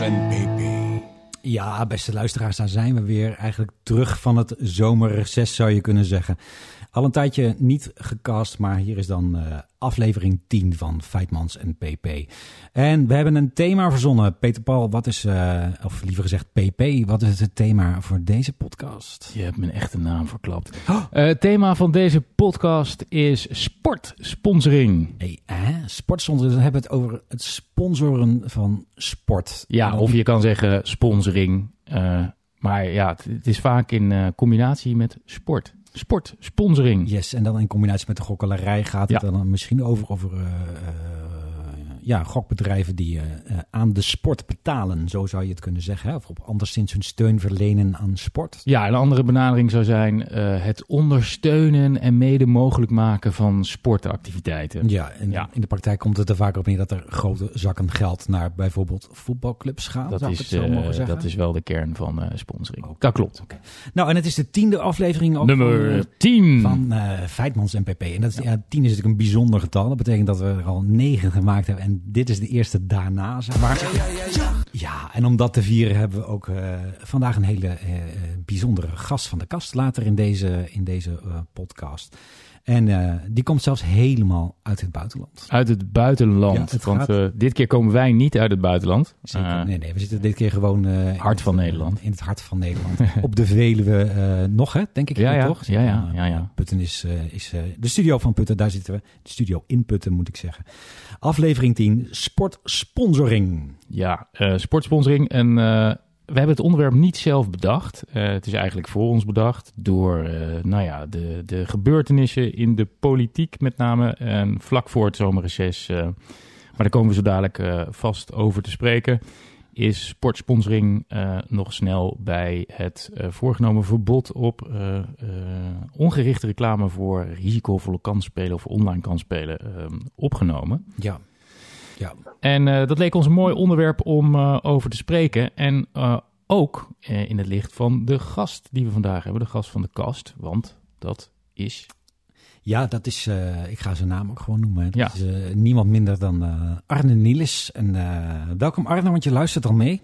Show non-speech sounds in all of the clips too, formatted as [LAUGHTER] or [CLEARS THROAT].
En. Ja, beste luisteraars, daar zijn we weer. Eigenlijk terug van het zomerreces zou je kunnen zeggen. Al een tijdje niet gecast, maar hier is dan uh, aflevering 10 van Feitmans en PP. En we hebben een thema verzonnen. Peter Paul, wat is, uh, of liever gezegd PP, wat is het thema voor deze podcast? Je hebt mijn echte naam verklapt. Oh. Uh, het thema van deze podcast is sportsponsoring. Hey, hè? Sportsponsoring, dan hebben we het over het sponsoren van sport. Ja, of je kan zeggen sponsoring. maar ja, het, het is vaak in combinatie met sport sportsponsoring. Yes, en dan in combinatie met de gokkelarij gaat het dan misschien over, over uh, uh, ja, gokbedrijven die uh, aan de sport betalen, zo zou je het kunnen zeggen. Hè? Of op anderszins hun steun verlenen aan sport. Ja, een andere benadering zou zijn het ondersteunen en mede mogelijk maken van sportactiviteiten. Ja, en ja. in de praktijk komt het er vaak op neer dat er grote zakken geld naar bijvoorbeeld voetbalclubs gaan. Dat, is, dat is wel de kern van sponsoring. Okay. Dat klopt. Okay. Nou, en het is de tiende aflevering ook Nummer 10 van uh, Feitmans NPP. En dat is, ja. ja, 10 is natuurlijk een bijzonder getal. Dat betekent dat we er al 9 gemaakt hebben. En dit is de eerste daarna, maar. Ja, ja, ja, ja. en om dat te vieren hebben we ook uh, vandaag een hele uh, bijzondere gast van de kast later in deze, in deze podcast. En uh, die komt zelfs helemaal uit het buitenland. Uit het buitenland. Ja, het Want gaat... uh, dit keer komen wij niet uit het buitenland. Zeker. Uh, nee, nee, we zitten dit keer gewoon... hart van Nederland. In het hart van Nederland. [LAUGHS] Op de Veluwe nog, hè, denk ik. Ja, ja, toch? ja, ja, ja, ja. Putten is, is de studio van Putten. Daar zitten we. De studio in Putten, moet ik zeggen. Aflevering 10, sportsponsoring. Ja, sportsponsoring. En we hebben het onderwerp niet zelf bedacht. Uh, het is eigenlijk voor ons bedacht door uh, nou ja, de, de gebeurtenissen in de politiek met name. En vlak voor het zomerreces, uh, maar daar komen we zo dadelijk vast over te spreken, is sportsponsoring nog snel bij het voorgenomen verbod op ongerichte reclame voor risicovolle kansspelen of online kansspelen opgenomen. Ja. Ja. En uh, dat leek ons een mooi onderwerp om uh, over te spreken. En uh, ook in het licht van de gast die we vandaag hebben, de gast van de kast. Want dat is. Ja, dat is, ik ga zijn naam ook gewoon noemen. Dat ja. is niemand minder dan Arne Nielis. En welkom Arne, want je luistert al mee.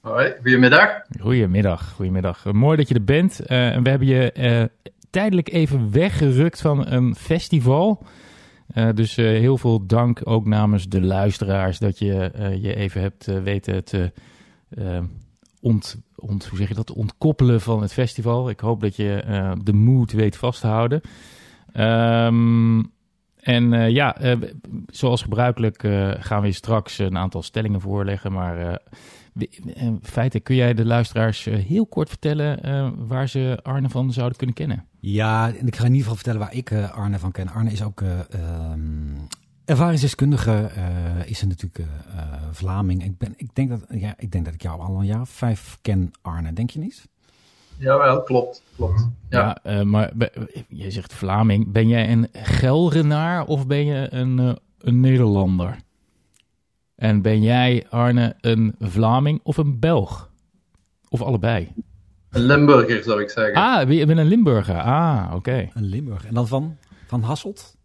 Hoi, goedemiddag. Goedemiddag, goedemiddag. mooi dat je er bent. en we hebben je tijdelijk even weggerukt van een festival. Uh, dus uh, heel veel dank ook namens de luisteraars dat je uh, je even hebt weten te ont, ont, hoe zeg je dat, ontkoppelen van het festival. Ik hoop dat je de moed weet vast te houden. Um, en ja, zoals gebruikelijk gaan we straks een aantal stellingen voorleggen, maar in feite kun jij de luisteraars heel kort vertellen waar ze Arne van zouden kunnen kennen. Ja, en ik ga in ieder geval vertellen waar ik uh, Arne van ken. Arne is ook uh, um, ervaringsdeskundige, uh, is er natuurlijk Vlaming. Ik, ben, ik, denk dat, ja, ik denk dat ik jou al een jaar of vijf ken, Arne. Denk je niet? Jawel, klopt. klopt. Ja, ja maar je zegt Vlaming. Ben jij een Gelrenaar of ben je een, een Nederlander? En ben jij, Arne, een Vlaming of een Belg? Of allebei? Een Limburger zou ik zeggen. Ah, je bent een Limburger. Ah, oké. Okay. Een Limburger. En dan van, van Hasselt?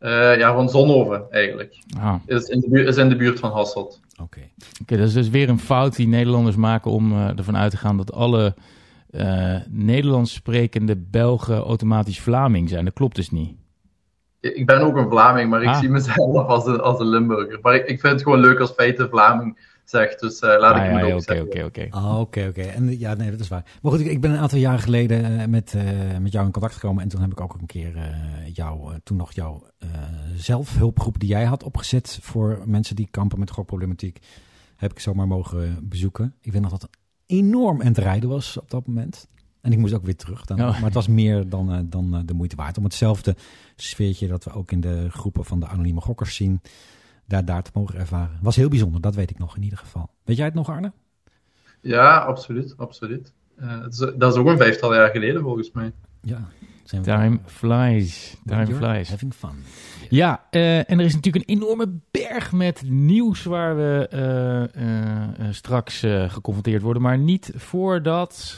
Uh, ja, van Zonhoven eigenlijk. Ah. Is, in de buurt, is in de buurt van Hasselt. Oké. Okay. okay. dat is dus weer een fout die Nederlanders maken om uh, ervan uit te gaan dat alle uh, Nederlands sprekende Belgen automatisch Vlaming zijn. Dat klopt dus niet. Ik ben ook een Vlaming, maar ik ah. zie mezelf [LAUGHS] als een, als een Limburger. Maar ik, ik vind het gewoon leuk als feiten Vlaming zegt. Dus uh, laat ah, ik hem ja, ook Oké, oké, oké. Ah, oké, oké. En ja, nee, dat is waar. Maar goed, ik, ik ben een aantal jaren geleden uh, met, uh, met jou in contact gekomen. En toen heb ik ook een keer jou, toen nog jouw zelfhulpgroep die jij had opgezet voor mensen die kampen met gokproblematiek. Heb ik zomaar mogen bezoeken. Ik weet nog dat het enorm aan het rijden was op dat moment. En ik moest ook weer terug. Dan, oh. Maar het was meer dan, dan de moeite waard. Om hetzelfde sfeertje dat we ook in de groepen van de anonieme gokkers zien daar, daar te mogen ervaren. Was heel bijzonder, dat weet ik nog in ieder geval. Weet jij het nog, Arne? Ja, absoluut. absoluut. Uh, dat, is, dat, is, ook een vijftal jaar geleden, volgens mij. Ja. Time flies. Time flies. Having fun. Ja, uh, en er is natuurlijk een enorme berg met nieuws waar we uh, straks geconfronteerd worden. Maar niet voordat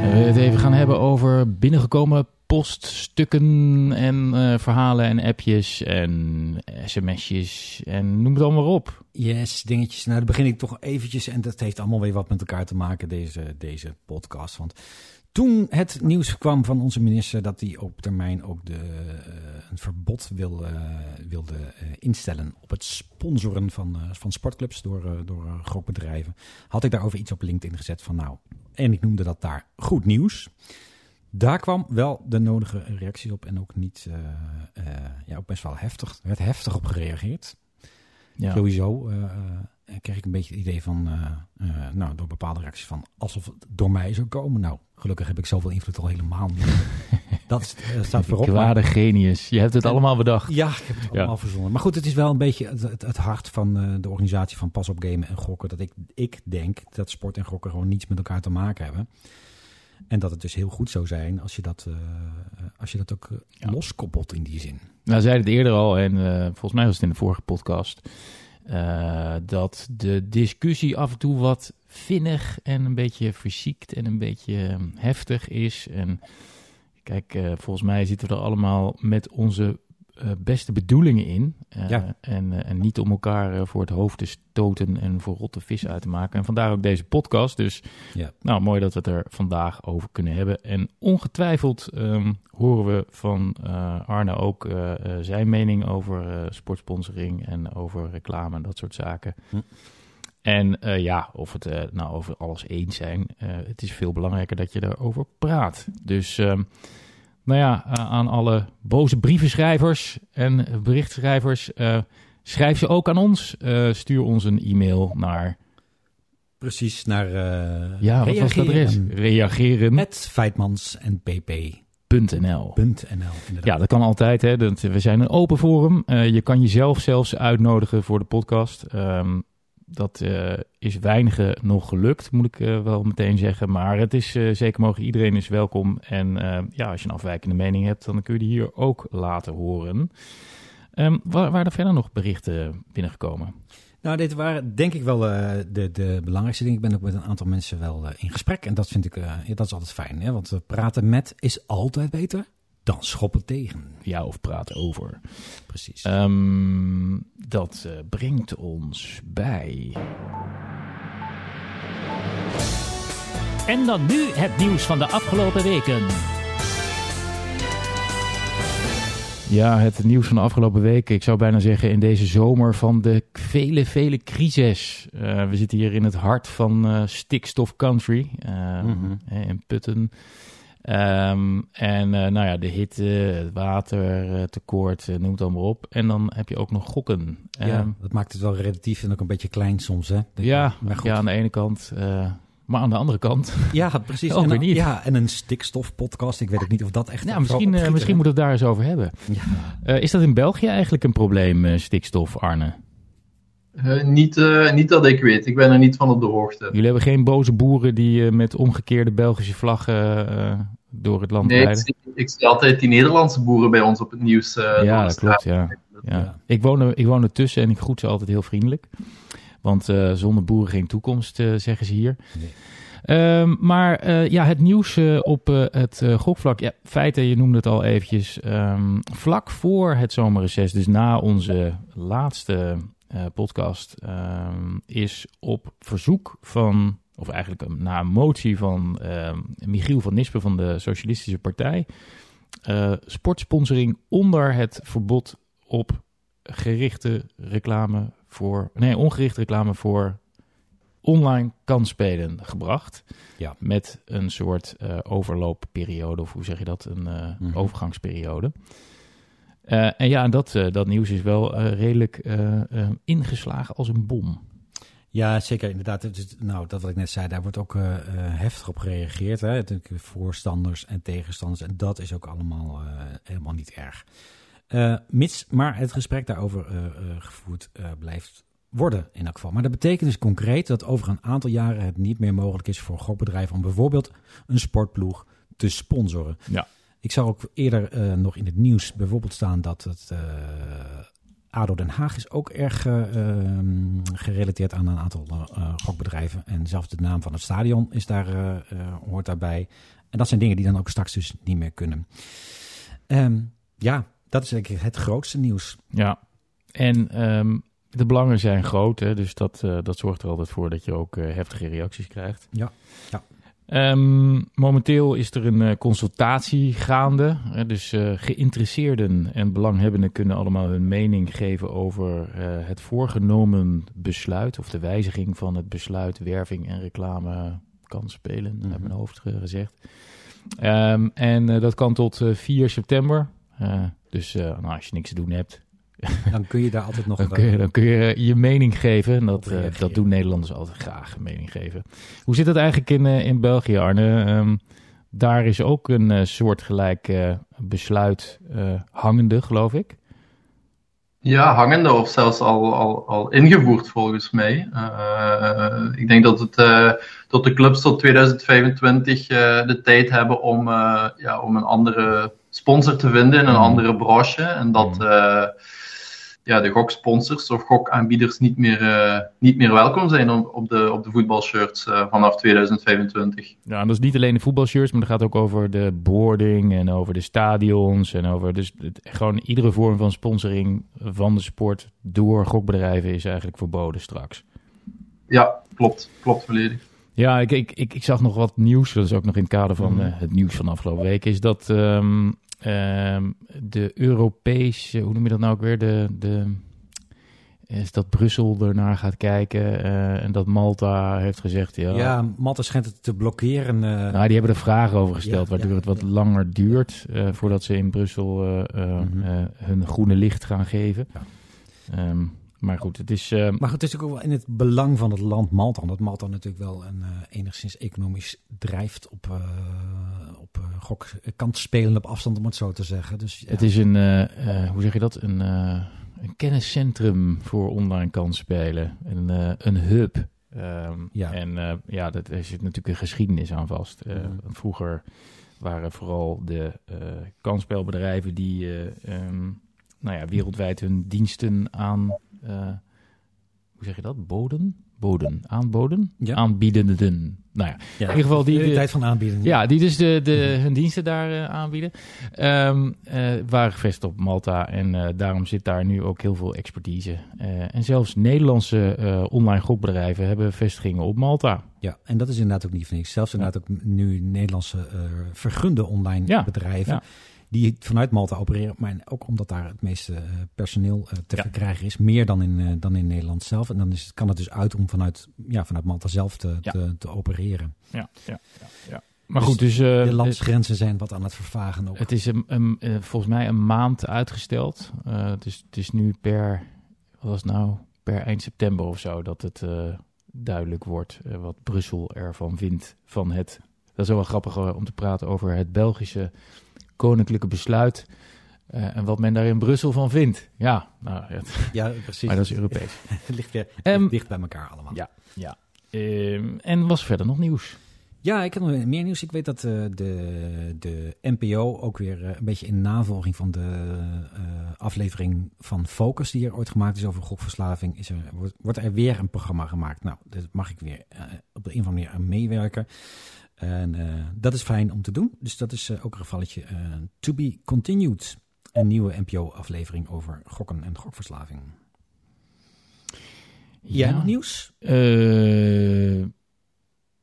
we het even gaan hebben over binnengekomen poststukken en eh, verhalen en appjes en sms'jes en noem het allemaal op. Yes, dingetjes. Nou, dan begin ik toch eventjes, en dat heeft allemaal weer wat met elkaar te maken, deze, deze podcast. Want toen het nieuws kwam van onze minister dat hij op termijn ook de, uh, een verbod wil, wilde instellen op het sponsoren van, van sportclubs door, door gokbedrijven, had ik daarover iets op LinkedIn gezet van nou, en ik noemde dat daar goed nieuws. Daar kwam wel de nodige reacties op en ook niet, ja, ook best wel heftig. Er werd heftig op gereageerd. Ja. Sowieso kreeg ik een beetje het idee van, nou, door bepaalde reacties van alsof het door mij zou komen. Nou, gelukkig heb ik zoveel invloed al helemaal niet. [LAUGHS] Dat uh, staat voorop. Kwade genius. Je hebt het allemaal bedacht. Ja, ik heb het allemaal ja. verzonnen. Maar goed, het is wel een beetje het, het, het hart van de organisatie van Pas op Gamen en Gokken. Dat ik, ik denk dat sport en gokken gewoon niets met elkaar te maken hebben. En dat het dus heel goed zou zijn als je dat, uh, als je dat ook ja. loskoppelt in die zin. Nou, zei het eerder al en volgens mij was het in de vorige podcast uh, dat de discussie af en toe wat vinnig en een beetje verziekt en een beetje heftig is. En kijk, uh, volgens mij zitten we er allemaal met onze beste bedoelingen in. Ja. En, en niet om elkaar voor het hoofd te stoten en voor rotte vis uit te maken. En vandaar ook deze podcast. Dus ja. nou, mooi dat we het er vandaag over kunnen hebben. En ongetwijfeld um, horen we van uh, Arne ook uh, zijn mening over sportsponsoring en over reclame en dat soort zaken. Hm. En ja, of het nou over alles eens zijn, het is veel belangrijker dat je erover praat. Dus um, nou ja, aan alle boze brievenschrijvers en berichtschrijvers, schrijf ze ook aan ons. stuur ons een e-mail naar Precies, naar uh, ja, wat was het adres? Reageren. Met Feitmans en pp. .nl. .nl ja, dat kan altijd. Hè. Dat, we zijn een open forum. Je kan jezelf zelfs uitnodigen voor de podcast. Um, dat uh, is weinigen nog gelukt, moet ik uh, wel meteen zeggen. Maar het is zeker mogelijk, iedereen is welkom. En ja, als je een afwijkende mening hebt, dan kun je die hier ook laten horen. Um, waar, waren er verder nog berichten binnengekomen? Nou, dit waren denk ik wel de, de belangrijkste dingen. Ik ben ook met een aantal mensen wel in gesprek. En dat vind ik, dat is altijd fijn. Hè? Want praten met is altijd beter dan schoppen tegen. Ja, of praten over. Precies. Um, dat brengt ons bij... En dan nu het nieuws van de afgelopen weken. Ja, het nieuws van de afgelopen weken. Ik zou bijna zeggen in deze zomer van de vele, vele crisis. Uh, we zitten hier in het hart van uh, stikstof country uh, in Putten. Um, en nou ja, de hitte, het water, tekort, noem het allemaal op. En dan heb je ook nog gokken. Ja, um, dat maakt het wel relatief en ook een beetje klein soms, hè? Ja, ja, aan de ene kant maar aan de andere kant. Ja, precies. [LAUGHS] en, niet. Ja, en een stikstofpodcast. Ik weet ook niet of dat echt. Ja, misschien, misschien moeten we het daar eens over hebben. Ja. Uh, is dat in België eigenlijk een probleem, uh, stikstof, Arne? Niet, niet dat ik weet. Ik ben er niet van op de hoogte. Jullie hebben geen boze boeren die met omgekeerde Belgische vlaggen door het land nee, rijden? Nee, ik, ik, zie altijd die Nederlandse boeren bij ons op het nieuws. ja, dat klopt. Ja. Ja. Ik, woon er, ik woon er tussen en ik groet ze altijd heel vriendelijk. Want uh, zonder boeren geen toekomst, uh, zeggen ze hier. Nee. Um, maar uh, ja, het nieuws op het gokvlak. Ja, feiten, je noemde het al eventjes. Um, vlak voor het zomerreces, dus na onze laatste podcast, um, is op verzoek van, of eigenlijk na een motie van Michiel van Nispen van de Socialistische Partij, sportsponsoring onder het verbod op gerichte reclame voor, nee, ongerichte reclame voor online kansspelen gebracht. Ja. Met een soort uh, overloopperiode, of hoe zeg je dat? Een uh, mm-hmm. overgangsperiode. Uh, en ja, dat, dat nieuws is wel redelijk ingeslagen als een bom. Ja, zeker inderdaad. Nou, dat wat ik net zei, daar wordt ook heftig op gereageerd. Hè? Voorstanders en tegenstanders. En dat is ook allemaal helemaal niet erg. Uh, mits maar het gesprek daarover gevoerd blijft worden in elk geval. Maar dat betekent dus concreet dat over een aantal jaren het niet meer mogelijk is voor gokbedrijven om bijvoorbeeld een sportploeg te sponsoren. Ja. Ik zag ook eerder nog in het nieuws bijvoorbeeld staan dat het ADO Den Haag is ook erg ehm, gerelateerd aan een aantal gokbedrijven. En zelfs de naam van het stadion is daar, hoort daarbij. En dat zijn dingen die dan ook straks dus niet meer kunnen. Ehm, ja, dat is eigenlijk het grootste nieuws. Ja, en ehm, de belangen zijn groot, hè, dus dat, uh, dat zorgt er altijd voor dat je ook uh, heftige reacties krijgt. Ja, ja. Um, momenteel is er een uh, consultatie gaande. dus geïnteresseerden en belanghebbenden kunnen allemaal hun mening geven over het voorgenomen besluit. Of de wijziging van het besluit werving en reclame kan spelen, mm -hmm. heb mijn hoofd gezegd. Um, en dat kan tot 4 september. dus nou, als je niks te doen hebt, [LAUGHS] dan kun je daar altijd nog... dan, kun je, dan kun je je mening geven. En dat, uh, dat doen Nederlanders altijd graag, mening geven. Hoe zit dat eigenlijk in, uh, in België, Arne? Um, daar is ook een uh, soortgelijk besluit hangende, geloof ik. Ja, hangende of zelfs al, al, al ingevoerd volgens mij. ik denk dat, het, dat de clubs tot 2025 de tijd hebben om, ja, om een andere sponsor te vinden in een andere branche. En dat ja, de goksponsors of gokaanbieders niet meer, uh, niet meer welkom zijn op, op, de, op de voetbalshirts uh, vanaf 2025. Ja, en dat is niet alleen de voetbalshirts, maar het gaat ook over de boarding en over de stadions en over dus het, gewoon iedere vorm van sponsoring van de sport door gokbedrijven is eigenlijk verboden straks. Ja, klopt. Klopt volledig. Ja, ik, ik, ik, ik, zag nog wat nieuws, dat is ook nog in het kader van uh, het nieuws van afgelopen week, is dat um, Um, de Europese, hoe noem je dat nou ook weer? De, de, is dat Brussel ernaar gaat kijken uh, en dat Malta heeft gezegd... Ja, ja Malta schijnt het te blokkeren. Uh, nou, die hebben er vragen over gesteld, ja, waardoor ja, het wat langer duurt... Uh, voordat ze in Brussel mm -hmm. hun groene licht gaan geven. Um, maar goed, het is... Uh... Maar goed, het is ook wel in het belang van het land Malta. Omdat Malta natuurlijk wel een, uh, enigszins economisch drijft op, uh, op gok, spelen op afstand, om het zo te zeggen. Dus, ja. Het is een, hoe zeg je dat, een, een kenniscentrum voor online kansspelen. Een, een hub. Um, ja. En ja, dat, er zit natuurlijk een geschiedenis aan vast. Mm. Vroeger waren vooral de kansspelbedrijven die... Um, nou ja, wereldwijd hun diensten aan hoe zeg je dat? Boden? Boden. Aanboden? Ja. Aanbiedenden. Nou ja, ja, in ieder geval die... De, tijd van aanbieden. Ja, die dus de, de, hun diensten daar uh, aanbieden. Um, uh, waren gevestigd op Malta en uh, daarom zit daar nu ook heel veel expertise. en zelfs Nederlandse online gokbedrijven hebben vestigingen op Malta. Ja, en dat is inderdaad ook niet van niks. Zelfs inderdaad ook nu Nederlandse vergunde online ja. bedrijven die vanuit Malta opereren, maar ook omdat daar het meeste uh, personeel uh, te ja. verkrijgen is, meer dan in, uh, dan in Nederland zelf. En dan is, kan het dus uit om vanuit, ja, vanuit Malta zelf te, ja. te, te, opereren. Ja, ja, ja. ja. Maar goed, dus... de landsgrenzen zijn wat aan het vervagen ook. Het is een, een, volgens mij een maand uitgesteld. het, is, het is nu per, wat was nou, per eind september of zo, dat het duidelijk wordt wat Brussel ervan vindt van het... Dat is wel grappig om te praten over het Belgische koninklijke besluit. Uh, en wat men daar in Brussel van vindt. Ja, nou, ja, ja precies. Maar dat is Europees. [LAUGHS] het ligt weer um, dicht bij elkaar allemaal. Ja, ja. Um, en was verder nog nieuws? Ja, ik heb nog meer nieuws. Ik weet dat uh, de, de NPO ook weer uh, een beetje in navolging van de aflevering van Focus, die er ooit gemaakt is over gokverslaving, is er, wordt, wordt er weer een programma gemaakt. Nou, dat mag ik weer op de een of andere manier aan meewerken. En uh, dat is fijn om te doen. Dus dat is uh, ook een gevalletje uh, to be continued. Een nieuwe NPO-aflevering over gokken en gokverslaving. Jij ja. nog nieuws?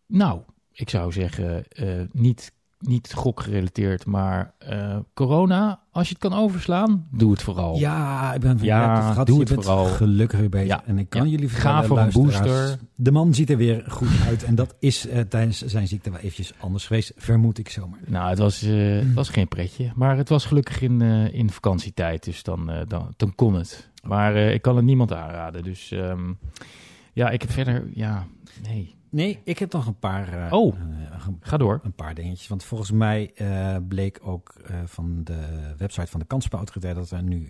nou, ik zou zeggen niet niet gokgerelateerd, maar uh, corona, als je het kan overslaan, doe het vooral. Ja, ik ben ja, het doe het vooral. Gelukkig weer bezig. Ja, en ik kan ja. jullie vertellen, Ga voor een booster. De man ziet er weer goed [LAUGHS] uit en dat is uh, tijdens zijn ziekte wel eventjes anders geweest, vermoed ik zomaar. Nou, het was, uh, het was geen pretje, maar het was gelukkig in, in vakantietijd, dus dan, dan, dan kon het. Maar ik kan het niemand aanraden, dus um, ja, ik heb verder, ja, nee. Nee, ik heb nog een paar. Uh, oh, uh, ga door. Een paar dingetjes. Want volgens mij uh, bleek ook van de website van de kansspelautoriteit dat er nu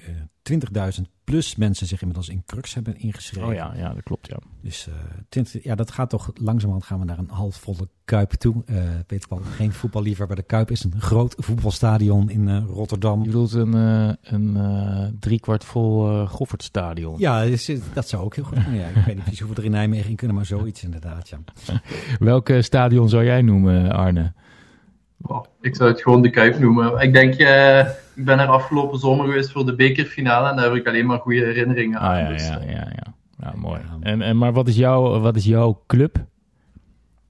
20.000 plus mensen zich inmiddels in Crux hebben ingeschreven. Oh ja, ja, dat klopt, ja. Dus uh, tint, ja, dat gaat toch langzamerhand gaan we naar een halfvolle Kuip toe. Uh, Peter Paul, geen voetballiever, maar de Kuip is een groot voetbalstadion in uh, Rotterdam. Je bedoelt een, uh, een driekwart vol Goffertstadion? Ja, dus, dat zou ook heel goed zijn. Ja, ik weet niet precies hoeveel er in Nijmegen in kunnen, maar zoiets inderdaad, ja. [LAUGHS] Welke stadion zou jij noemen, Arne? Oh, ik zou het gewoon de Kuip noemen. Ik denk, uh, ik ben er afgelopen zomer geweest voor de bekerfinale en daar heb ik alleen maar goede herinneringen aan. Ah, ja, dus, ja, ja, ja. Ja, mooi. En, en, maar wat is, jouw, wat is jouw club?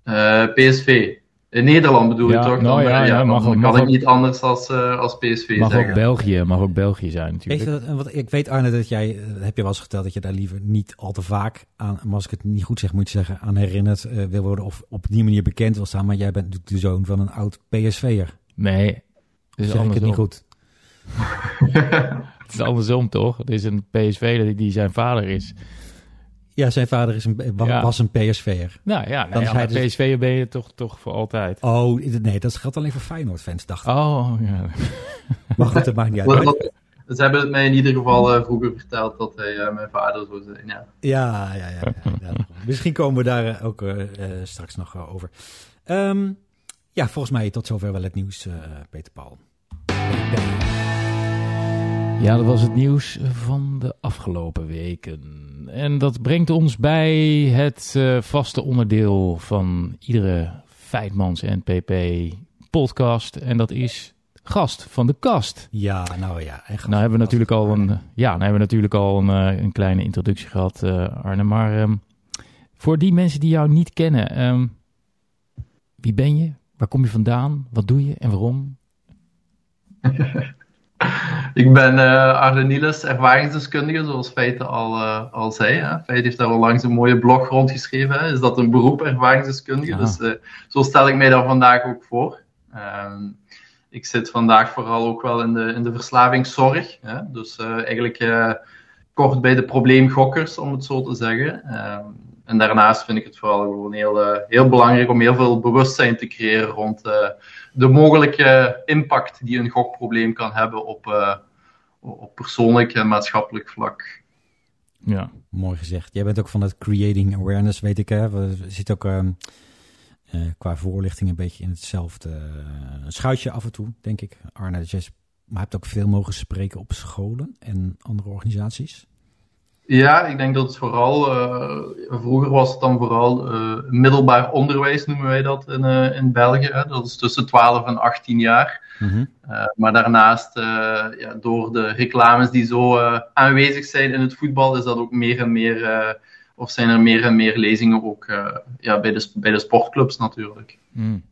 Uh, PSV. In Nederland bedoel ja, je toch? Nou, dan, ja, ja, mag, dan mag kan ook, ik niet anders als, uh, als PSV mag zeggen. Ook België, mag ook België zijn natuurlijk. Weet je, wat, ik weet Arne dat jij, heb je wel eens verteld dat je daar liever niet al te vaak aan, maar als ik het niet goed zeg moet je zeggen, aan herinnerd uh, wil worden of op die manier bekend wil staan. Maar jij bent natuurlijk de zoon van een oud PSV'er. Nee, dus zeg ik het niet goed. [LAUGHS] het is andersom toch? Het is een PSV die zijn vader is. Ja, zijn vader is een, was, Ja. was een PSV'er. Nou ja, Dan nee, is hij maar dus- PSV ben je toch, toch voor altijd. Oh, nee, dat geldt alleen voor Feyenoord-fans, dacht ik. Oh, ja. Maar goed, dat maakt niet uit. Dat- Ze hebben het mij in ieder geval uh, vroeger verteld dat hij uh, mijn vader zou zijn. Ja. Ja, ja, ja. Misschien komen we daar uh, ook straks nog over. Um, ja, volgens mij tot zover wel het nieuws, Peter Paul. Ja, dat was het nieuws van de afgelopen weken. En dat brengt ons bij het uh, vaste onderdeel van iedere Feitmans NPP podcast. En dat is gast van de kast. Ja, nou ja. En nou hebben we natuurlijk al een, ja, nou hebben we natuurlijk al een, uh, een kleine introductie gehad, uh, Arne. Maar um, voor die mensen die jou niet kennen, um, wie ben je? Waar kom je vandaan? Wat doe je en waarom? [LAUGHS] Ik ben uh, Arne Niels, ervaringsdeskundige, zoals Feite al, uh, al zei. Hè. Feite heeft daar onlangs een mooie blog rondgeschreven. Hè. Is dat een beroep, ervaringsdeskundige? Ja. Dus uh, zo stel ik mij daar vandaag ook voor. Um, ik zit vandaag vooral ook wel in de, in de verslavingszorg. Hè. Dus eigenlijk kort bij de probleemgokkers, om het zo te zeggen. Um, en daarnaast vind ik het vooral gewoon heel, heel belangrijk om heel veel bewustzijn te creëren rond de mogelijke impact die een gokprobleem kan hebben op, uh, op persoonlijk en maatschappelijk vlak. Ja. Mooi gezegd. Jij bent ook van het creating awareness, weet ik. Hè? We zitten ook uh, uh, qua voorlichting een beetje in hetzelfde uh, schuitje af en toe, denk ik. Arne, je maar hebt ook veel mogen spreken op scholen en andere organisaties. Ja, ik denk dat het vooral, uh, vroeger was het dan vooral uh, middelbaar onderwijs, noemen wij dat in, uh, in België. Hè? Dat is tussen 12 en 18 jaar. Mm -hmm. maar daarnaast, ja, door de reclames die zo aanwezig zijn in het voetbal, is dat ook meer en meer, of zijn er meer en meer lezingen ook ja, bij, de, bij de sportclubs natuurlijk. Mm.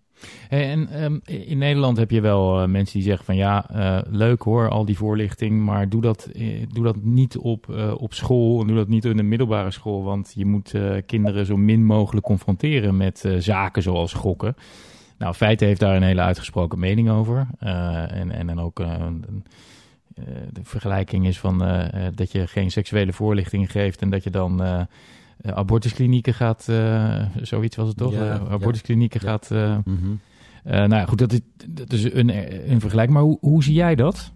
En um, in Nederland heb je wel uh, mensen die zeggen van ja, uh, leuk hoor, al die voorlichting, maar doe dat, uh, doe dat niet op, op school en doe dat niet in de middelbare school, want je moet kinderen zo min mogelijk confronteren met zaken zoals gokken. Nou, Feiten heeft daar een hele uitgesproken mening over. en, en dan ook de vergelijking is van dat je geen seksuele voorlichting geeft en dat je dan abortusklinieken gaat, uh, zoiets was het toch? Ja, uh, abortusklinieken ja. gaat. Mm -hmm. nou ja, goed, dat is, dat is een, een vergelijk. Maar hoe, hoe zie jij dat?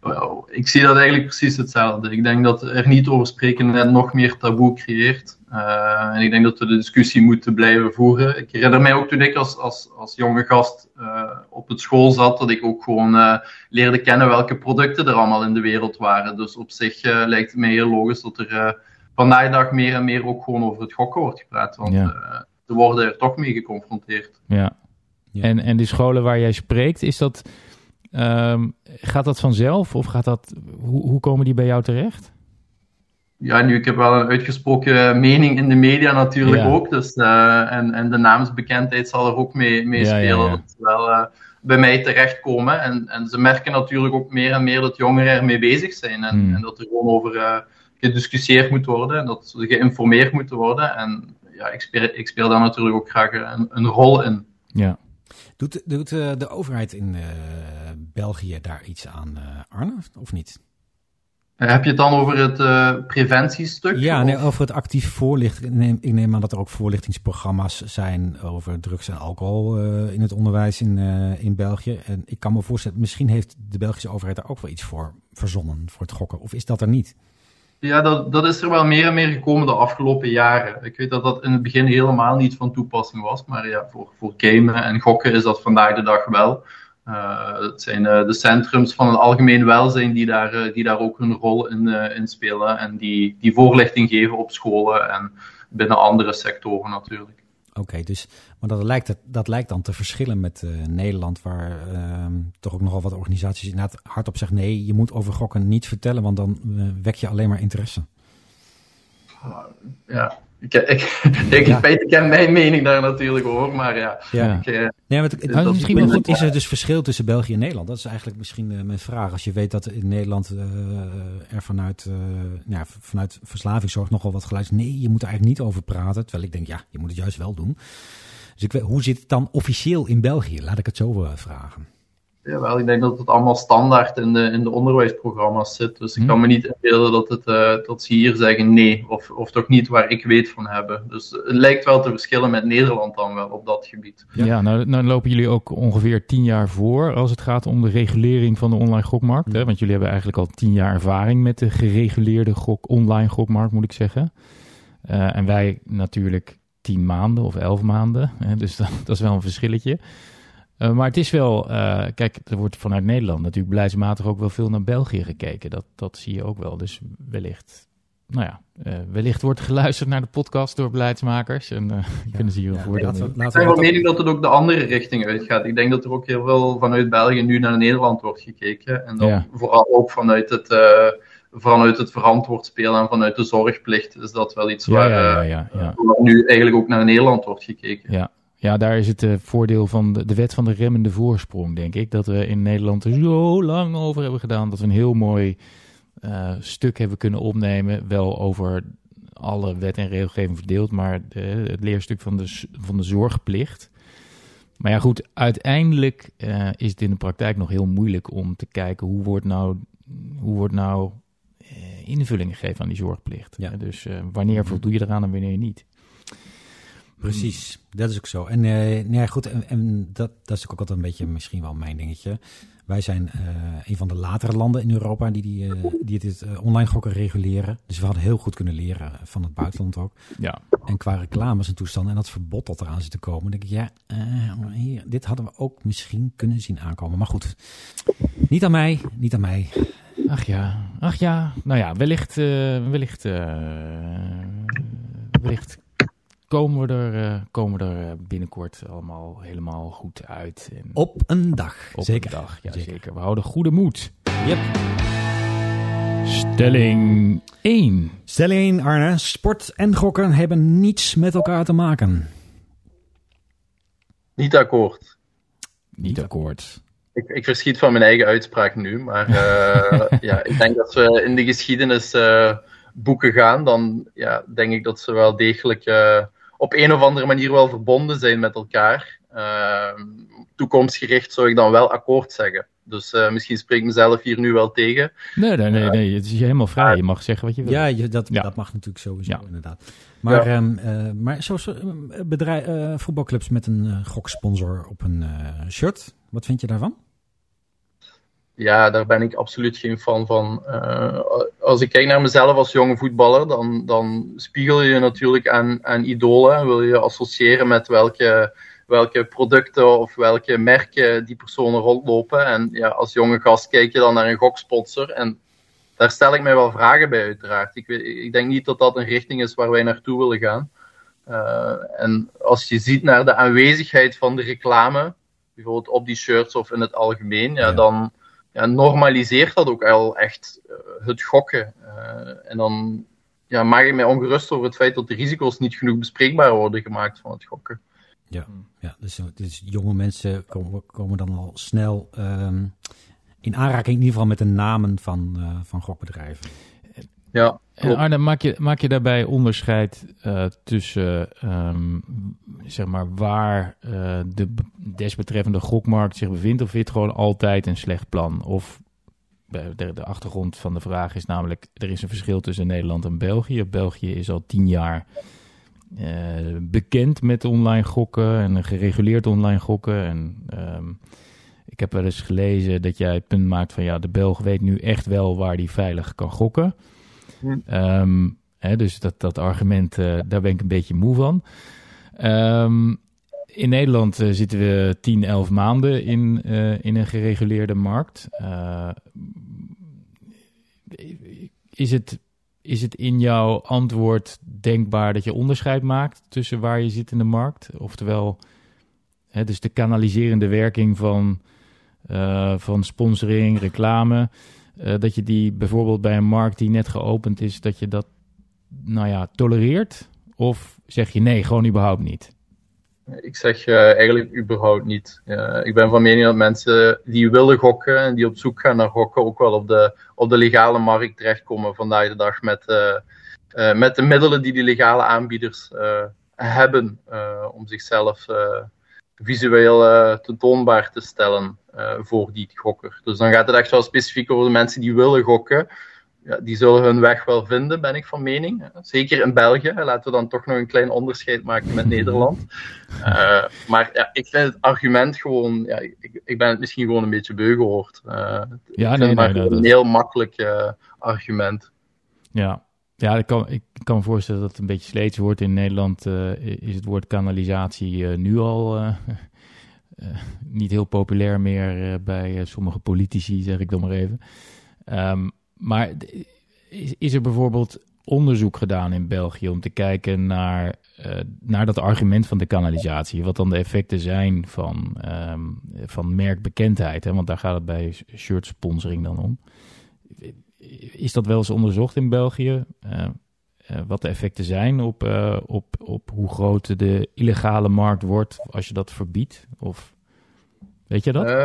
Well, ik zie dat eigenlijk precies hetzelfde. Ik denk dat er niet over spreken net nog meer taboe creëert. Uh, en ik denk dat we de discussie moeten blijven voeren. Ik herinner mij ook toen ik als, als, als jonge gast uh, op het school zat, dat ik ook gewoon uh, leerde kennen welke producten er allemaal in de wereld waren. Dus op zich lijkt het mij heel logisch dat er vandaag de dag meer en meer ook gewoon over het gokken wordt gepraat. Want Ja. uh, ze worden er toch mee geconfronteerd. Ja. Ja. En, en de scholen waar jij spreekt, is dat, ehm, gaat dat vanzelf? Of gaat dat, hoe, hoe komen die bij jou terecht? Ja, nu, ik heb wel een uitgesproken mening in de media natuurlijk Ja. ook. Dus, uh, en, en de naamsbekendheid zal er ook mee, mee Ja, ja, spelen. ja. Dat ze wel uh, bij mij terechtkomen. En, en ze merken natuurlijk ook meer en meer dat jongeren ermee bezig zijn. En, Hmm. en dat er gewoon over uh, gediscussieerd moet worden. En dat ze geïnformeerd moeten worden. En ja, ik speel, ik speel daar natuurlijk ook graag een, een rol in. Ja. Doet, doet uh, de overheid in uh, België daar iets aan, uh, Arne, of niet? Eh, Heb je het dan over het uh, preventiestuk? Ja, of? nee, over het actief voorlichten. Ik neem, ik neem aan dat er ook voorlichtingsprogramma's zijn over drugs en alcohol uh, in het onderwijs in, uh, in België. En ik kan me voorstellen, misschien heeft de Belgische overheid daar ook wel iets voor verzonnen voor het gokken? Of is dat er niet? Ja, dat, dat is er wel meer en meer gekomen de afgelopen jaren. Ik weet dat dat in het begin helemaal niet van toepassing was, maar ja, voor, voor gamen en gokken is dat vandaag de dag wel. Uh, het zijn uh, de centrums van het algemeen welzijn die daar, uh, die daar ook hun rol in, in spelen en die, die voorlichting geven op scholen en binnen andere sectoren natuurlijk. Oké, dus, maar dat lijkt, dat lijkt dan te verschillen met Nederland, waar ehm, toch ook nogal wat organisaties inderdaad hardop zeggen: nee, je moet over gokken niet vertellen, want dan wek je alleen maar interesse. Ja, ik, ik, ik, ja. mijn mening daar natuurlijk over, maar ja. ja. Ik, uh, nee, het, het, misschien wel goed, is er dus verschil tussen België en Nederland? Dat is eigenlijk misschien uh, mijn vraag. Als je weet dat in Nederland uh, er vanuit, ja, vanuit verslavingszorg nogal wat geluid. Nee, je moet er eigenlijk niet over praten. Terwijl ik denk, ja, je moet het juist wel doen. Dus ik weet, hoe zit het dan officieel in België? Laat ik het zo vragen. Jawel, ik denk dat het allemaal standaard in de, in de onderwijsprogramma's zit. Dus ik hmm. kan me niet inbeelden dat, het, uh, dat ze hier zeggen nee, of, of toch niet waar ik weet van hebben. Dus het lijkt wel te verschillen met Nederland dan wel op dat gebied. Ja, nou, nou lopen jullie ook ongeveer tien jaar voor als het gaat om de regulering van de online gokmarkt. Hè? Hmm. Want jullie hebben eigenlijk al tien jaar ervaring met de gereguleerde gok, online gokmarkt, moet ik zeggen. Uh, en wij natuurlijk tien maanden of elf maanden. Hè? Dus [LAUGHS] dat, dat is wel een verschilletje. Uh, maar het is wel, uh, kijk, er wordt vanuit Nederland natuurlijk beleidsmatig ook wel veel naar België gekeken. Dat, dat zie je ook wel. Dus wellicht, nou ja, uh, wellicht wordt geluisterd naar de podcast door beleidsmakers. En ja, [LAUGHS] kunnen ze hier een ja, voordeel. Ik ben wel mening dat het ook de andere richting uitgaat. Ik denk dat er ook heel veel vanuit België nu naar Nederland wordt gekeken. En dan ja. vooral ook vanuit het, vanuit het verantwoord spelen en vanuit de zorgplicht is dat wel iets waar, waar nu eigenlijk ook naar Nederland wordt gekeken. Ja, ja, daar is het uh, voordeel van de, de, wet van de remmende voorsprong, denk ik. Dat we in Nederland er zo lang over hebben gedaan. Dat we een heel mooi uh, stuk hebben kunnen opnemen. Wel over alle wet en regelgeving verdeeld, maar de, het leerstuk van de, van de zorgplicht. Maar ja, goed, uiteindelijk uh, is het in de praktijk nog heel moeilijk om te kijken hoe wordt nou, hoe wordt nou invulling gegeven aan die zorgplicht. Ja. Dus wanneer mhm. voldoe je eraan en wanneer niet. Precies, dat is ook zo. En uh, nee, goed, en, en, dat, dat is ook altijd een beetje misschien wel mijn dingetje. Wij zijn uh, een van de latere landen in Europa die, die, uh, die het online gokken reguleren. Dus we hadden heel goed kunnen leren van het buitenland ook. Ja. En qua reclames en toestanden en dat verbod dat eraan zit te komen, denk ik, ja, hier, dit hadden we ook misschien kunnen zien aankomen. Maar goed, niet aan mij, niet aan mij. Ach ja, ach ja. Nou ja, wellicht, wellicht, wellicht komen we er, uh, komen we er eh, binnenkort allemaal helemaal goed uit. En op een dag. Op zeker. een dag, ja zeker. We houden goede moed. Yep. Stelling 1. Stelling 1, Arne. Sport en gokken hebben niets met elkaar te maken. Niet akkoord. Niet akkoord. Ik, ik verschiet van mijn eigen uitspraak nu, maar uh, [LAUGHS] ja, ik denk dat we in de geschiedenis uh, boeken gaan, dan ja, denk ik dat ze wel degelijk uh, op een of andere manier wel verbonden zijn met elkaar. Uh, toekomstgericht zou ik dan wel akkoord zeggen. Dus uh, misschien spreek ik mezelf hier nu wel tegen. Nee, nee, nee, nee. het is helemaal vrij. Je mag zeggen wat je wil. Ja, je, dat, ja. dat mag natuurlijk sowieso, ja. inderdaad. Maar, ja. um, uh, maar zo, zo bedrijf, voetbalclubs met een goksponsor op een shirt, wat vind je daarvan? Ja, daar ben ik absoluut geen fan van. Uh, als ik kijk naar mezelf als jonge voetballer, dan, dan spiegel je natuurlijk aan, aan idolen. Wil je associëren met welke, welke producten of welke merken die personen rondlopen. En ja, als jonge gast kijk je dan naar een goksponsor. En daar stel ik mij wel vragen bij, uiteraard. Ik, ik denk niet dat dat een richting is waar wij naartoe willen gaan. Uh, en als je ziet naar de aanwezigheid van de reclame, bijvoorbeeld op die shirts of in het algemeen, ja, ja. dan ja, normaliseert dat ook al echt uh, het gokken. Uh, en dan ja, maak ik mij ongerust over het feit dat de risico's niet genoeg bespreekbaar worden gemaakt van het gokken. Ja, ja dus, dus jonge mensen komen, komen dan al snel um, in aanraking, in ieder geval met de namen van, uh, van gokbedrijven. Ja, en Arne, maak je, maak je daarbij onderscheid uh, tussen um, zeg maar waar uh, de desbetreffende gokmarkt zich bevindt, of het gewoon altijd een slecht plan? Of de, achtergrond van de vraag is namelijk: er is een verschil tussen Nederland en België. België is al tien jaar bekend met online gokken en gereguleerd online gokken. En um, ik heb wel eens gelezen dat jij het punt maakt van ja, de Belg weet nu echt wel waar hij veilig kan gokken. Hm. Ehm, hè, dus dat, dat argument, eh, daar ben ik een beetje moe van. Ehm, in Nederland eh, zitten we 10, 11 maanden in, eh, in een gereguleerde markt. Is, het, is het in jouw antwoord denkbaar dat je onderscheid maakt tussen waar je zit in de markt? Oftewel, hè, dus de kanaliserende werking van, van sponsoring, reclame. Eh, dat je die bijvoorbeeld bij een markt die net geopend is, dat je dat nou ja, tolereert? Of zeg je nee, gewoon überhaupt niet? Ik zeg eh, eigenlijk überhaupt niet. Ik ben van mening dat mensen die willen gokken en die op zoek gaan naar gokken ook wel op de, op de legale markt terechtkomen vandaag de dag met, eh, met de middelen die die legale aanbieders hebben om zichzelf visueel tentoonbaar te stellen voor die gokker. Dus dan gaat het echt wel specifiek over de mensen die willen gokken. Ja, die zullen hun weg wel vinden, ben ik van mening. Zeker in België. Laten we dan toch nog een klein onderscheid maken met Nederland. Uh, [LAUGHS] maar ja, ik vind het argument gewoon... Ja, ik, ik ben het misschien gewoon een beetje beu gehoord. Uh, Ja, nee, maar nee, een dat- heel makkelijk uh, argument. Ja, ja ik, kan, ik kan me voorstellen dat het een beetje sleets wordt. In Nederland eh, is het woord kanalisatie eh, nu al eh, eh, [LAUGHS] [LAUGHS] niet heel populair meer eh, bij eh, sommige politici, zeg ik dan maar even. Ehm, maar is, is er bijvoorbeeld onderzoek gedaan in België om te kijken naar, eh, naar dat argument van de kanalisatie? Wat dan de effecten zijn van, ehm, van merkbekendheid? Hè? Want daar gaat het bij shirt sponsoring dan om. Is dat wel eens onderzocht in België? Uh, uh, wat de effecten zijn op, uh, op, op hoe groot de illegale markt wordt als je dat verbiedt? Of weet je dat? Uh,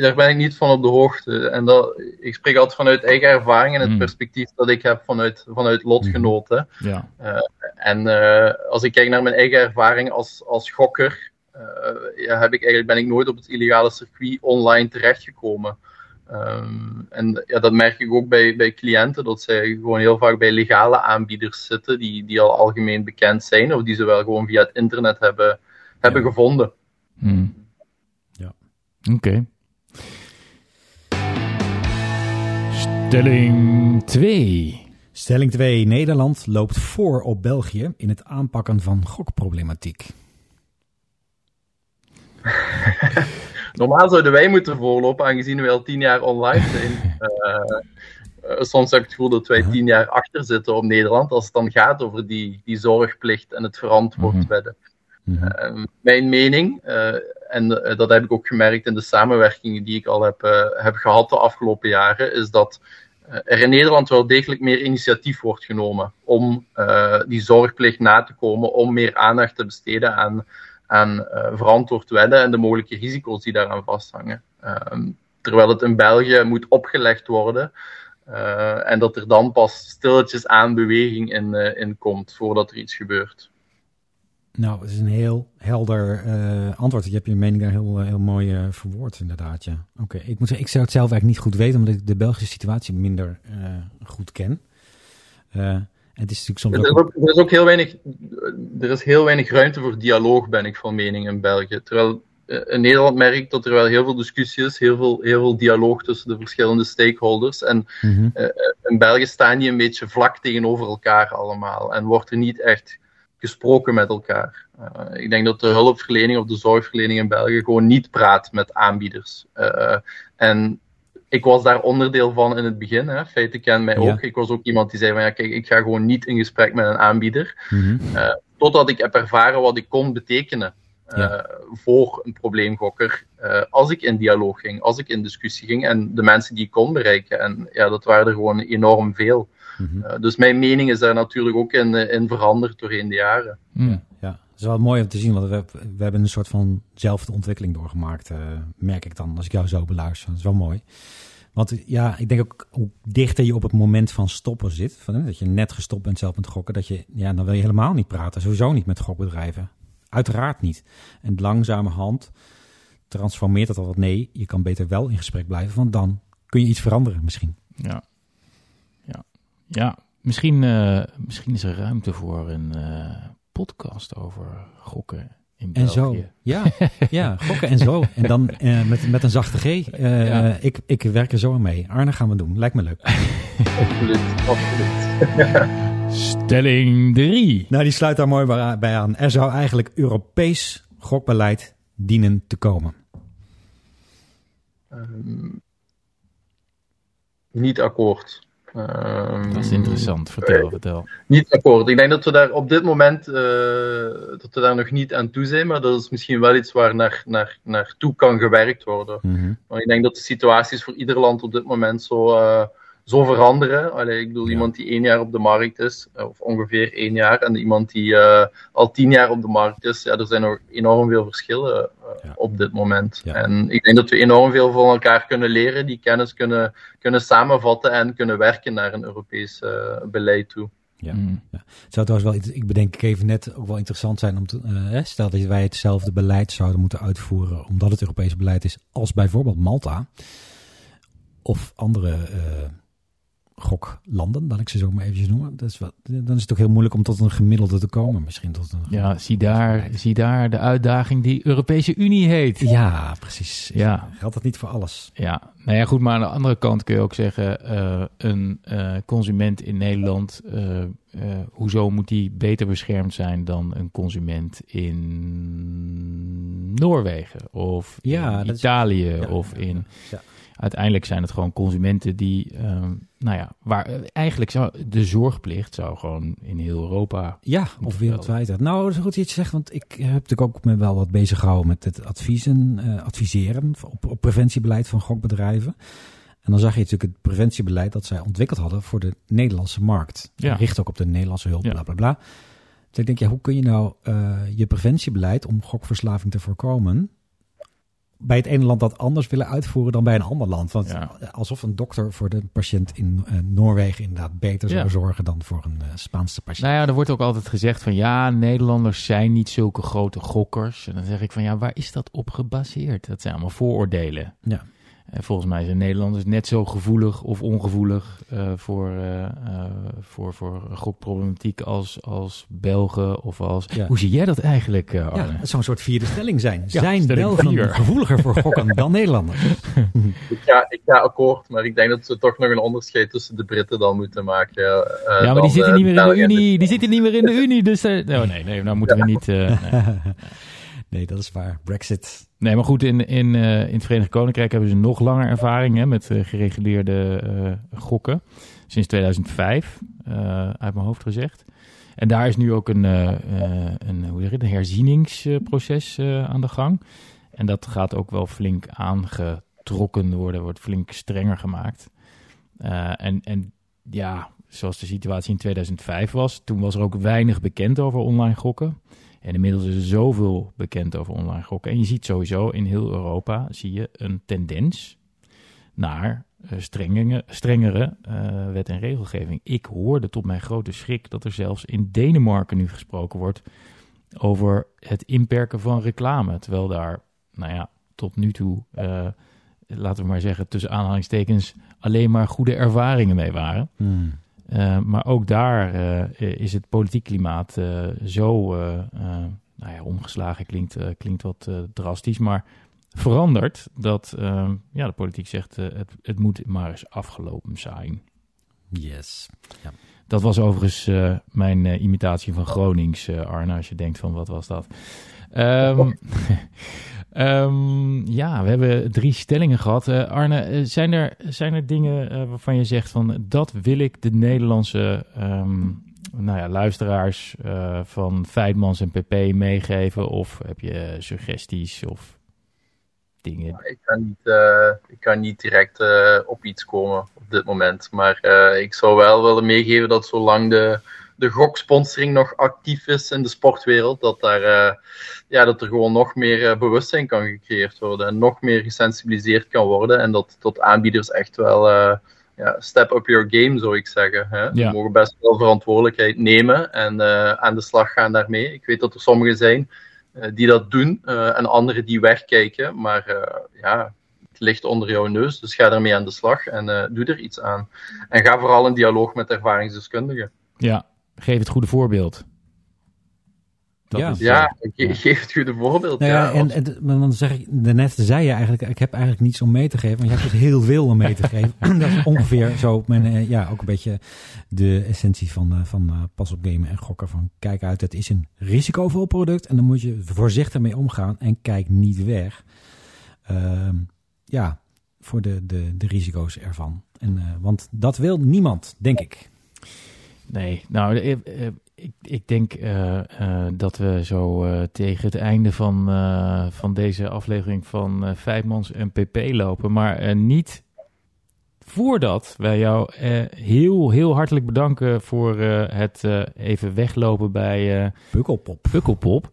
daar ben ik niet van op de hoogte. En dat, ik spreek altijd vanuit eigen ervaring en het mm. perspectief dat ik heb vanuit, vanuit lotgenoten. Ja. En als ik kijk naar mijn eigen ervaring als, als gokker, ja, heb ik eigenlijk, ben ik nooit op het illegale circuit online terechtgekomen. Um, en ja, dat merk ik ook bij, bij cliënten, dat zij gewoon heel vaak bij legale aanbieders zitten, die, die al algemeen bekend zijn, of die ze wel gewoon via het internet hebben, hebben ja. gevonden. Hmm. Ja. Oké. Okay. Stelling 2. Stelling 2. Nederland loopt voor op België in het aanpakken van gokproblematiek. [LAUGHS] Normaal zouden wij moeten voorlopen, aangezien we al tien jaar online zijn. Uh, [LAUGHS] uh, soms heb ik het gevoel dat wij tien jaar achter zitten op Nederland, als het dan gaat over die, die zorgplicht en het verantwoord Mhm. werden. Mm -hmm. uh, mijn mening, en dat heb ik ook gemerkt in de samenwerkingen die ik al heb, heb gehad de afgelopen jaren, is dat er in Nederland wel degelijk meer initiatief wordt genomen om die zorgplicht na te komen, om meer aandacht te besteden aan aan uh, verantwoord wedden en de mogelijke risico's die daaraan vasthangen. Uh, terwijl het in België moet opgelegd worden uh, en dat er dan pas stilletjes aan beweging in, in komt voordat er iets gebeurt. Nou, het is een heel helder antwoord. Je hebt je mening daar heel, heel mooi verwoord, inderdaad. Ja. Oké, ik moet zeggen, ik zou het zelf eigenlijk niet goed weten, omdat ik de Belgische situatie minder goed ken. Het is natuurlijk soms er, is ook, er is ook heel weinig, er is heel weinig ruimte voor dialoog, ben ik van mening in België. Terwijl in Nederland merk ik dat er wel heel veel discussie is, heel veel, heel veel dialoog tussen de verschillende stakeholders. En mm -hmm. uh, in België staan die een beetje vlak tegenover elkaar allemaal en wordt er niet echt gesproken met elkaar. Uh, ik denk dat de hulpverlening of de zorgverlening in België gewoon niet praat met aanbieders. Uh, en ik was daar onderdeel van in het begin. Hè. Feiten kent mij ook. Ja. Ik was ook iemand die zei van ja, kijk, ik ga gewoon niet in gesprek met een aanbieder. Mm -hmm. uh, totdat ik heb ervaren wat ik kon betekenen uh, ja. voor een probleemgokker. Uh, als ik in dialoog ging, als ik in discussie ging en de mensen die ik kon bereiken. En ja, dat waren er gewoon enorm veel. Mm -hmm. dus mijn mening is daar natuurlijk ook in, in veranderd doorheen de jaren. Mm. Is wel mooi om te zien, want we, we hebben een soort van zelfde ontwikkeling doorgemaakt, uh, merk ik dan, als ik jou zo beluister. Dat is wel mooi. Want ja, ik denk ook hoe dichter je op het moment van stoppen zit, van, dat je net gestopt bent zelf met gokken, dat je, ja, dan wil je helemaal niet praten. Sowieso niet met gokbedrijven. Uiteraard niet. En langzamerhand transformeert dat al wat. Nee, je kan beter wel in gesprek blijven, want dan kun je iets veranderen misschien. Ja, ja, ja. Misschien, uh, misschien is er ruimte voor een podcast over gokken in En zo. België. Ja, [LAUGHS] ja, gokken en zo. En dan eh, met, met een zachte G. Eh, Ja. ik, ik werk er zo aan mee. Arne gaan we doen. Lijkt me leuk. [LAUGHS] Absoluut, absoluut. [LAUGHS] Stelling 3. Nou, die sluit daar mooi bij bij aan. Er zou eigenlijk Europees gokbeleid dienen te komen. Ehm, niet akkoord. Ehm, Dat is interessant. Vertel, vertel. Niet akkoord. Ik denk dat we daar op dit moment eh, dat we daar nog niet aan toe zijn, maar dat is misschien wel iets waar naar, naar, naartoe kan gewerkt worden. Mhm. Maar ik denk dat de situaties voor ieder land op dit moment zo, eh, zo veranderen. Allee, ik bedoel, Ja. iemand die één jaar op de markt is, eh, of ongeveer één jaar, en iemand die eh, al tien jaar op de markt is, ja, er zijn nog enorm veel verschillen eh, Ja. op dit moment. Ja. En ik denk dat we enorm veel van elkaar kunnen leren, die kennis kunnen, kunnen samenvatten en kunnen werken naar een Europees beleid toe. Ja. Mm. Het zou trouwens wel, iets- ik bedenk ik even net, ook wel interessant zijn om te, eh, hè, stel dat wij hetzelfde beleid zouden moeten uitvoeren, omdat het Europees beleid is, als bijvoorbeeld Malta of andere eh, goklanden, laat ik ze zo maar eventjes noemen. Dat is wel, dan is het ook heel moeilijk om tot een gemiddelde te komen, misschien tot een. Ja, zie daar, zie daar de uitdaging die Europese Unie heet. Ja, precies. Ja. Geldt dat niet voor alles? Ja, nou ja, goed, maar aan de andere kant kun je ook zeggen, eh, een eh, consument in Nederland, eh, hoezo moet die beter beschermd zijn dan een consument in Noorwegen of Ja, in is- Italië Ja, of in... ja. Uiteindelijk zijn het gewoon consumenten die, ehm, nou ja, waar eigenlijk zou de zorgplicht zou gewoon in heel Europa Ja, of wereldwijd. Nou, dat is goed dat je zegt, want ik heb natuurlijk ook me wel wat bezig gehouden met het adviezen, eh, adviseren op, op preventiebeleid van gokbedrijven. En dan zag je natuurlijk het preventiebeleid dat zij ontwikkeld hadden voor de Nederlandse markt. Ja. Richt ook op de Nederlandse hulp, Ja. bla bla bla. Dus ik denk, ja, hoe kun je nou eh, je preventiebeleid om gokverslaving te voorkomen bij het ene land dat anders willen uitvoeren dan bij een ander land? Want Ja. alsof een dokter voor de patiënt in eh, Noorwegen inderdaad beter zou zorgen dan voor een eh, Spaanse patiënt. Nou ja, er wordt ook altijd gezegd van ja, Nederlanders zijn niet zulke grote gokkers. En dan zeg ik van ja, waar is dat op gebaseerd? Dat zijn allemaal vooroordelen. Ja. En volgens mij zijn Nederlanders net zo gevoelig of ongevoelig eh, voor, eh, eh, voor, voor gokproblematiek als, als Belgen of als... Ja. Hoe zie jij dat eigenlijk, eh, Ja, Arne? het zou een soort vierde stelling zijn. Ja, zijn Belgen vier. gevoeliger voor gokken dan Nederlanders? [LAUGHS] Ik ga, ik ga akkoord, maar ik denk dat we toch nog een onderscheid tussen de Britten dan moeten maken. Ja, ja, maar dan, die zitten niet meer in de Unie. Die zitten niet meer in de Unie. Dus eh, oh, nee, nee, nou moeten we niet... eh, nee. [LAUGHS] nee, dat is waar. Brexit. Nee, maar goed, in, in, eh, in het Verenigd Koninkrijk hebben ze nog langer ervaring hè, met eh, gereguleerde eh, gokken. Sinds 2005, eh, uit mijn hoofd gezegd. En daar is nu ook een, een, hoe zeg het, een herzieningsproces aan de gang. En dat gaat ook wel flink aangetrokken worden, wordt flink strenger gemaakt. En, en ja, zoals de situatie in 2005 was, toen was er ook weinig bekend over online gokken. En inmiddels is er zoveel bekend over online gokken. En je ziet sowieso in heel Europa zie je een tendens naar eh, strengere, strengere eh, wet en regelgeving. Ik hoorde tot mijn grote schrik dat er zelfs in Denemarken nu gesproken wordt over het inperken van reclame. Terwijl daar, nou ja, tot nu toe, eh, laten we maar zeggen, tussen aanhalingstekens, alleen maar goede ervaringen mee waren. Hmm. Uh, maar ook daar uh, is het politiek klimaat uh, zo uh, nou ja, omgeslagen, klinkt, klinkt wat drastisch, maar veranderd dat ja, de politiek zegt het, het moet maar eens afgelopen zijn. Yes. Ja. Dat was overigens mijn imitatie van Gronings, Arne, als je denkt van wat was dat. Um, [LAUGHS] um, ja, we hebben drie stellingen gehad. Uh, Arne, uh, zijn, er, zijn er dingen uh, waarvan je zegt van dat wil ik de Nederlandse um, nou ja, luisteraars eh, van Feitmans en PP meegeven? Of heb je suggesties of dingen? Ik kan niet, eh, ik kan niet direct eh, op iets komen op dit moment. Maar ik zou wel willen meegeven dat zolang de de goksponsoring nog actief is in de sportwereld, dat, daar, uh, ja, dat er gewoon nog meer uh, bewustzijn kan gecreëerd worden en nog meer gesensibiliseerd kan worden en dat, dat aanbieders echt wel uh, ja, step up your game, zou ik zeggen. Hè? Ja. Ze mogen best wel verantwoordelijkheid nemen en aan de slag gaan daarmee. Ik weet dat er sommigen zijn die dat doen en anderen die wegkijken, maar ja, het ligt onder jouw neus, dus ga ermee aan de slag en doe er iets aan. En ga vooral in dialoog met ervaringsdeskundigen. Ja, geef het goede voorbeeld. Dat Ja. is, Ja, geef het goede voorbeeld. Nou ja, ja, en, als- en maar dan zeg ik, daarnet zei je eigenlijk, ik heb eigenlijk niets om mee te geven, maar je hebt dus heel veel om mee te [LAUGHS] geven. [CLEARS THROAT] dat is ongeveer zo, mijn, eh, ja, ook een beetje de essentie van, eh, van eh, pas op gamen en gokken. Van kijk uit, het is een risicovol product en dan moet je voorzichtig mee omgaan en kijk niet weg. Ehm, ja, voor de, de, de risico's ervan. En, eh, want dat wil niemand, denk ik. Nee, nou, eh, eh, ik, ik denk eh, dat we zo tegen het einde van, van deze aflevering van Vijfmans en PP lopen. Maar niet voordat wij jou heel, heel hartelijk bedanken voor het even weglopen bij eh Pukkelpop.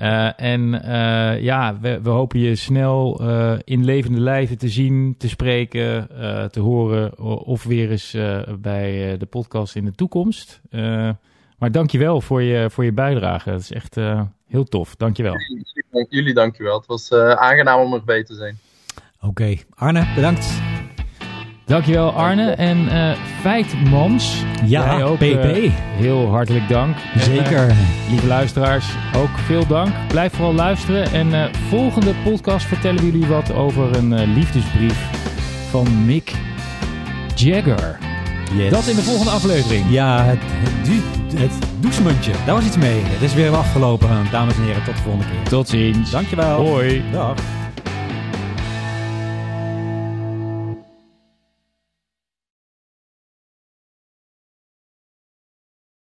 Eh, en eh, ja, we, we hopen je snel eh, in levende lijven te zien, te spreken, eh, te horen. Of weer eens eh, bij eh, de podcast in de toekomst. Eh, maar dankjewel voor je, voor je bijdrage. Dat is echt eh, heel tof. Dankjewel. Jullie dankjewel. Het was eh, aangenaam om erbij te zijn. Oké, Arne, bedankt. Dankjewel Arne. En Feitmans, Ja, jij ook, PP. eh, heel hartelijk dank. En, eh, Zeker. Lieve luisteraars, ook veel dank. Blijf vooral luisteren. En volgende podcast vertellen we jullie wat over een liefdesbrief van Mick Jagger. Yes. Dat in de volgende aflevering. Ja, het, het, du- het douchemuntje. Daar was iets mee. Het is weer afgelopen, dames en heren. Tot de volgende keer. Tot ziens. Dankjewel. Hoi. Dag.